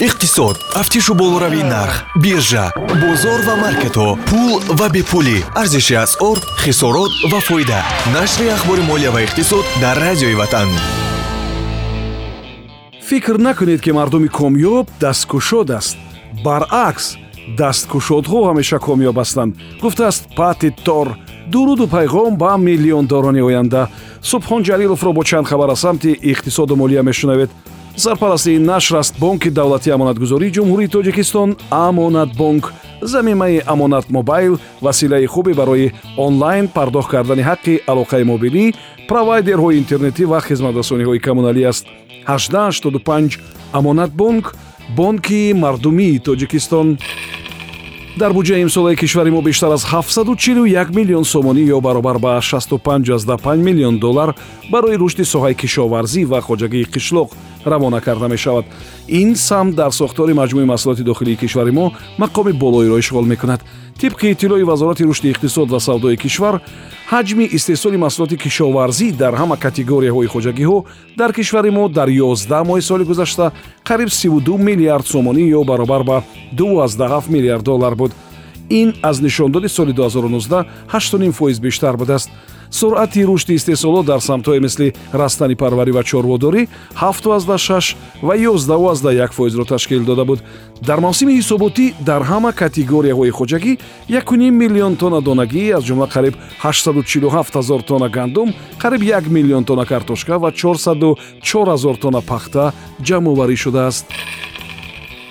иқтисод. Тафтишу болоравии нарх биржа бозор ва маркетҳо пул ва бепулӣ. Арзиши асъор хисорот ва фоида. Нашри ахбори молия ва иқтисод дар радиои ватан. Фикр накунед ки мардуми комёб дасткушод аст. Баръакс дасткушодҳо ҳамеша комёб ҳастанд. Гуфтааст пати тор дуруду пайғом ба миллиондорони оянда. Субҳон ҷалиловро бо чанд хабар аз самти иқтисоду молия мешунавед сарпарасти нашр аст бонки давлатии амонатгузории ҷумҳурии тоҷикистон амонатбонк. Замимаи амонат мобайл василаи хубе барои онлайн пардохт кардани ҳаққи алоқаи мобилӣ провайдерҳои интернетӣ ва хизматрасониҳои коммуналӣ аст. 1885 амонатбонк бонки мардумии тоҷикистон. Дар буҷаи имсолаи кишвари мо бештар аз 741 миллион сомонӣ ё баробар ба 65 миллион доллар барои рушди соҳаи кишоварзӣ ва хоҷагии қишлоқ равона карда мешавад. Ин самт дар сохтори маҷмӯи маҳсулоти дохилии кишвари мо мақоми болоиро ишғол мекунад. Тибқи иттилои вазорати рушди иқтисод ва савдои кишвар ҳаҷми истеҳсоли маҳсулоти кишоварзӣ дар ҳама категорияҳои хоҷагиҳо дар кишвари мо дар 11 моҳи соли гузашта қариб 32 миллиард сомонӣ ё баробар ба 27 миллиард доллар буд. Ин аз нишондоди соли 2019 8 фоиз бештар будааст суръати рушди истеҳсолот дар самтҳое мисли растани парварӣ ва чорводорӣ 76 ва 111 фоизро ташкил дода буд дар мавсими ҳисоботӣ дар ҳама категорияҳои хоҷагӣ 1 миллион тонна донагӣ аз ҷумла қариб 847 ҳазор тонна гандум қариб 1 миллион тонна картошка ва 404 ҳазор тонна пахта ҷамъоварӣ шудааст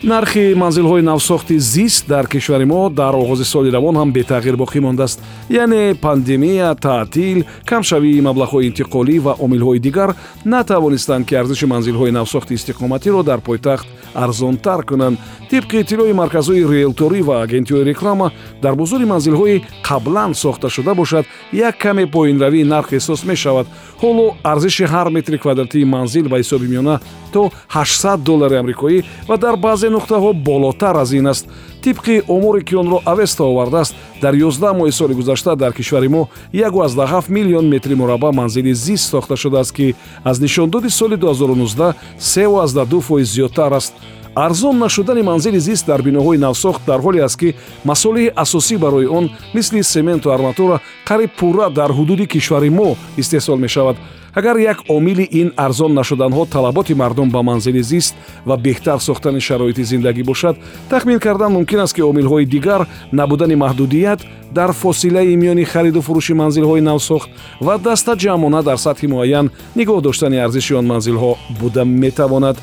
нархи манзилҳои навсохти зист дар кишвари мо дар оғози соли равон ҳам бетағйир боқӣ мондааст. Яъне пандемия таътил камшавии маблағҳои интиқолӣ ва омилҳои дигар натавонистанд ки арзиши манзилҳои навсохти истиқоматиро дар пойтахт арзонтар кунанд. Тибқи иттилои марказҳои риэлторӣ ва агентиҳои реклама дар бозори манзилҳои қаблан сохта шуда бошад як каме поинравии нарх эҳсос мешавад. Ҳоло арзиши ҳар метри квадратии манзил ба ҳисоби миёна то 800 доллари амрикоӣ ва дар баъзе нуқтаҳо болотар аз ин аст. Тибқи оморе ки онро авеста овардааст. Дар 11 моҳи соли гузашта дар кишвари мо 17 миллион метри мураббаъ манзили зист сохта шудааст ки аз нишондоди соли 2019 32 фоиз зиёдтар аст. Арзон нашудани манзили зист дар биноҳои навсохт дар ҳоле аст ки масолиҳи асосӣ барои он мисли сементу арматура қариб пурра дар ҳудуди кишвари мо истеҳсол мешавад агар як омили ин арзон нашуданҳо талаботи мардум ба манзили зист ва беҳтар сохтани шароити зиндагӣ бошад тахмин кардан мумкин аст ки омилҳои дигар набудани маҳдудият дар фосилаи миёни хариду фурӯши манзилҳои навсохт ва даста ҷамъона дар сатҳи муайян нигоҳ доштани арзиши он манзилҳо буда метавонад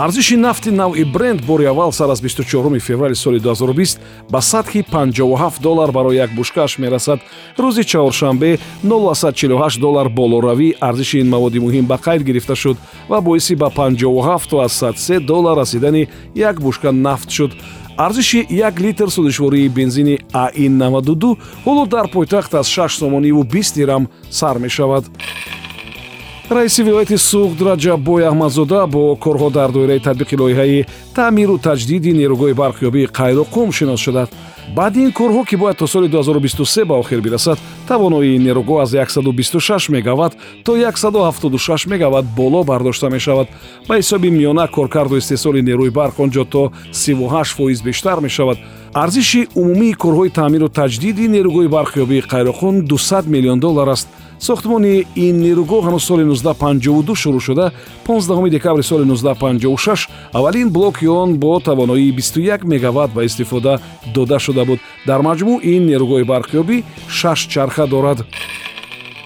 арзиши нафти навъи бренд бори аввал сар аз 24 феврали соли 2020 ба сатҳи 57 доллар барои як бушкааш мерасад. Рӯзи чаҳоршанбе 0148 доллар болоравӣ. Арзиши ин маводи муҳим ба қайд гирифта шуд ва боиси ба 57 аз 103 доллар расидани як бушка нафт шуд. Арзиши як литр судишвории бензини аин 92 ҳоло дар пойтахт аз 6 сомониву 20 дирам сар мешавад раиси вилояти суғд раҷаббой аҳмадзода бо корҳо дар доираи татбиқи лоиҳаи таъмиру таҷдиди нерӯгоҳи барқёбии қайруқум шинос шудааст баъди ин корҳо ки бояд то соли 2023 ба охир бирасад тавоноии нерӯгоҳ аз 126 мегават то 176 мегават боло бардошта мешавад. Ба ҳисоби миёна коркарду истеҳсоли нерӯи барқ он ҷо то 38 фоиз бештар мешавад. Арзиши умумии корҳои таъмиру таҷдиди нерӯгоҳи барқёбии қайрухун 200 миллион доллар аст сохтмони ин нерӯгоҳ ҳанӯз соли 1952 шурӯъ шуда 15 декабри соли 1956 аввалин блоки он бо тавоноии 21 мегават ба истифода дода шуда буд. Дар маҷмӯъ ин нерӯгоҳи барқёбӣ шаш чарха дорад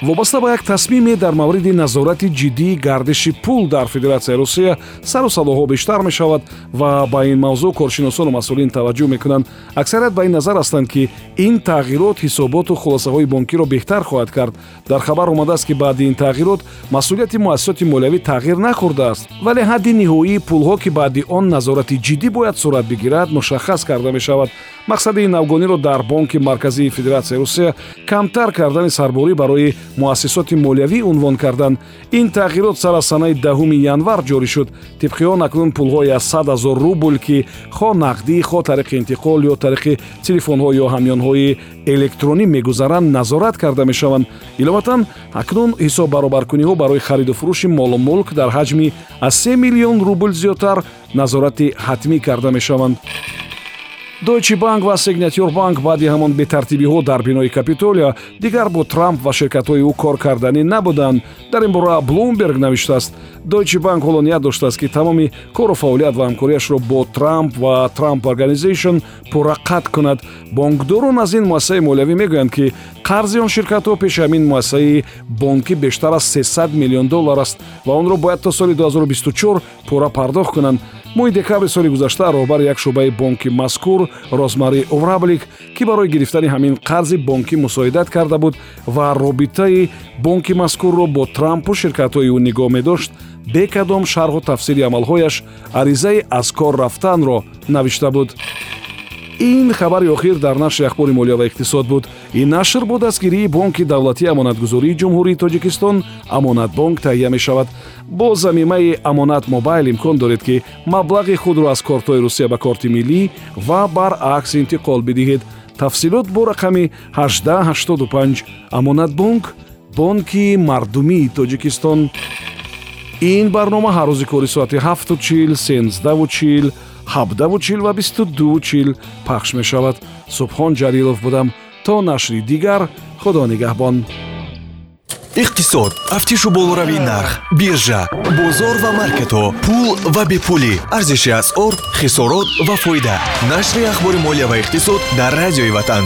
вобаста ба як тасмиме дар мавриди назорати ҷиддии гардиши пул дар федератсияи русия сару садоҳо бештар мешавад ва ба ин мавзӯъ коршиносону масъулин таваҷҷӯҳ мекунанд. Аксарият ба ин назар ҳастанд ки ин тағйирот ҳисоботу хулосаҳои бонкиро беҳтар хоҳад кард. Дар хабар омадааст ки баъди ин тағйирот масъулияти муассисоти молиявӣ тағйир нахӯрдааст вале ҳадди ниҳоии пулҳо ки баъди он назорати ҷиддӣ бояд сурат бигирад мушаххас карда мешавад. Мақсади ин навгониро дар бонки марказии федератсияи русия камтар кардани сарборӣ барои муассисоти молиявӣ унвон кардан ин тағйирот сар аз санаи даҳуми январ ҷорӣ шуд. Тибқи он акнун пулҳои аз сад ҳазор рубл ки хо нақдӣ хо тариқи интиқол ё тариқи телефонҳо ё ҳамёнҳои электронӣ мегузаранд назорат карда мешаванд. Иловатан акнун ҳисоб баробаркуниҳо барои хариду фурӯши молу мулк дар ҳаҷми аз се миллион рубл зиёдтар назорати ҳатмӣ карда мешаванд дойчи банк ва сигнатюр банк баъди ҳамон бетартибиҳо дар бинои капитолия дигар бо трамп ва ширкатҳои ӯ кор карданӣ набуданд. Дар ин бора блумберг навиштааст. Дойчи банк ҳоло ният доштааст ки тамоми кору фаъолият ва ҳамкориашро бо трамп ва трамп организation пурра қатъ кунад. Бонкдорон аз ин муассисаи молиявӣ мегӯянд ки қарзи он ширкатҳо пеши ҳамин муассисаи бонкӣ бештар аз 300 миллион доллар аст ва онро бояд то соли 2024 пурра пардохт кунанд моҳи декабри соли гузашта роҳбари як шуъбаи бонки мазкур розмари овраблик ки барои гирифтани ҳамин қарзи бонкӣ мусоидат карда буд ва робитаи бонки мазкурро бо трампу ширкатҳои ӯ нигоҳ медошт бе кадом шарҳу тафсири амалҳояш аризаи аз кор рафтанро навишта буд ин хабари охир дар нашри ахбори молия ва иқтисод буд. Ин нашр бо дастгирии бонки давлатии амонатгузории ҷумҳурии тоҷикистон амонатбонк таҳия мешавад. Бо замимаи амонат мобайл имкон доред ки маблағи худро аз кортҳои русия ба корти миллӣ ва баръакс интиқол бидиҳед. Тафсилот бо рақами 1885 амонатбонк бонки мардумии тоҷикистон. Ин барнома ҳар рӯзи кори соати 7чил сенздаучил ҳабдавучил ва бисту дучил пахш мешавад. Субҳон ҷалилов будам. То нашри дигар худо нигаҳбон. Иқтисод. Тафтишу болоравии нарх биржа бозор ва маркетҳо пул ва бепулӣ. Арзиши асъор хисорот ва фоида. Нашри ахбори молия ва иқтисод дар радиои ватан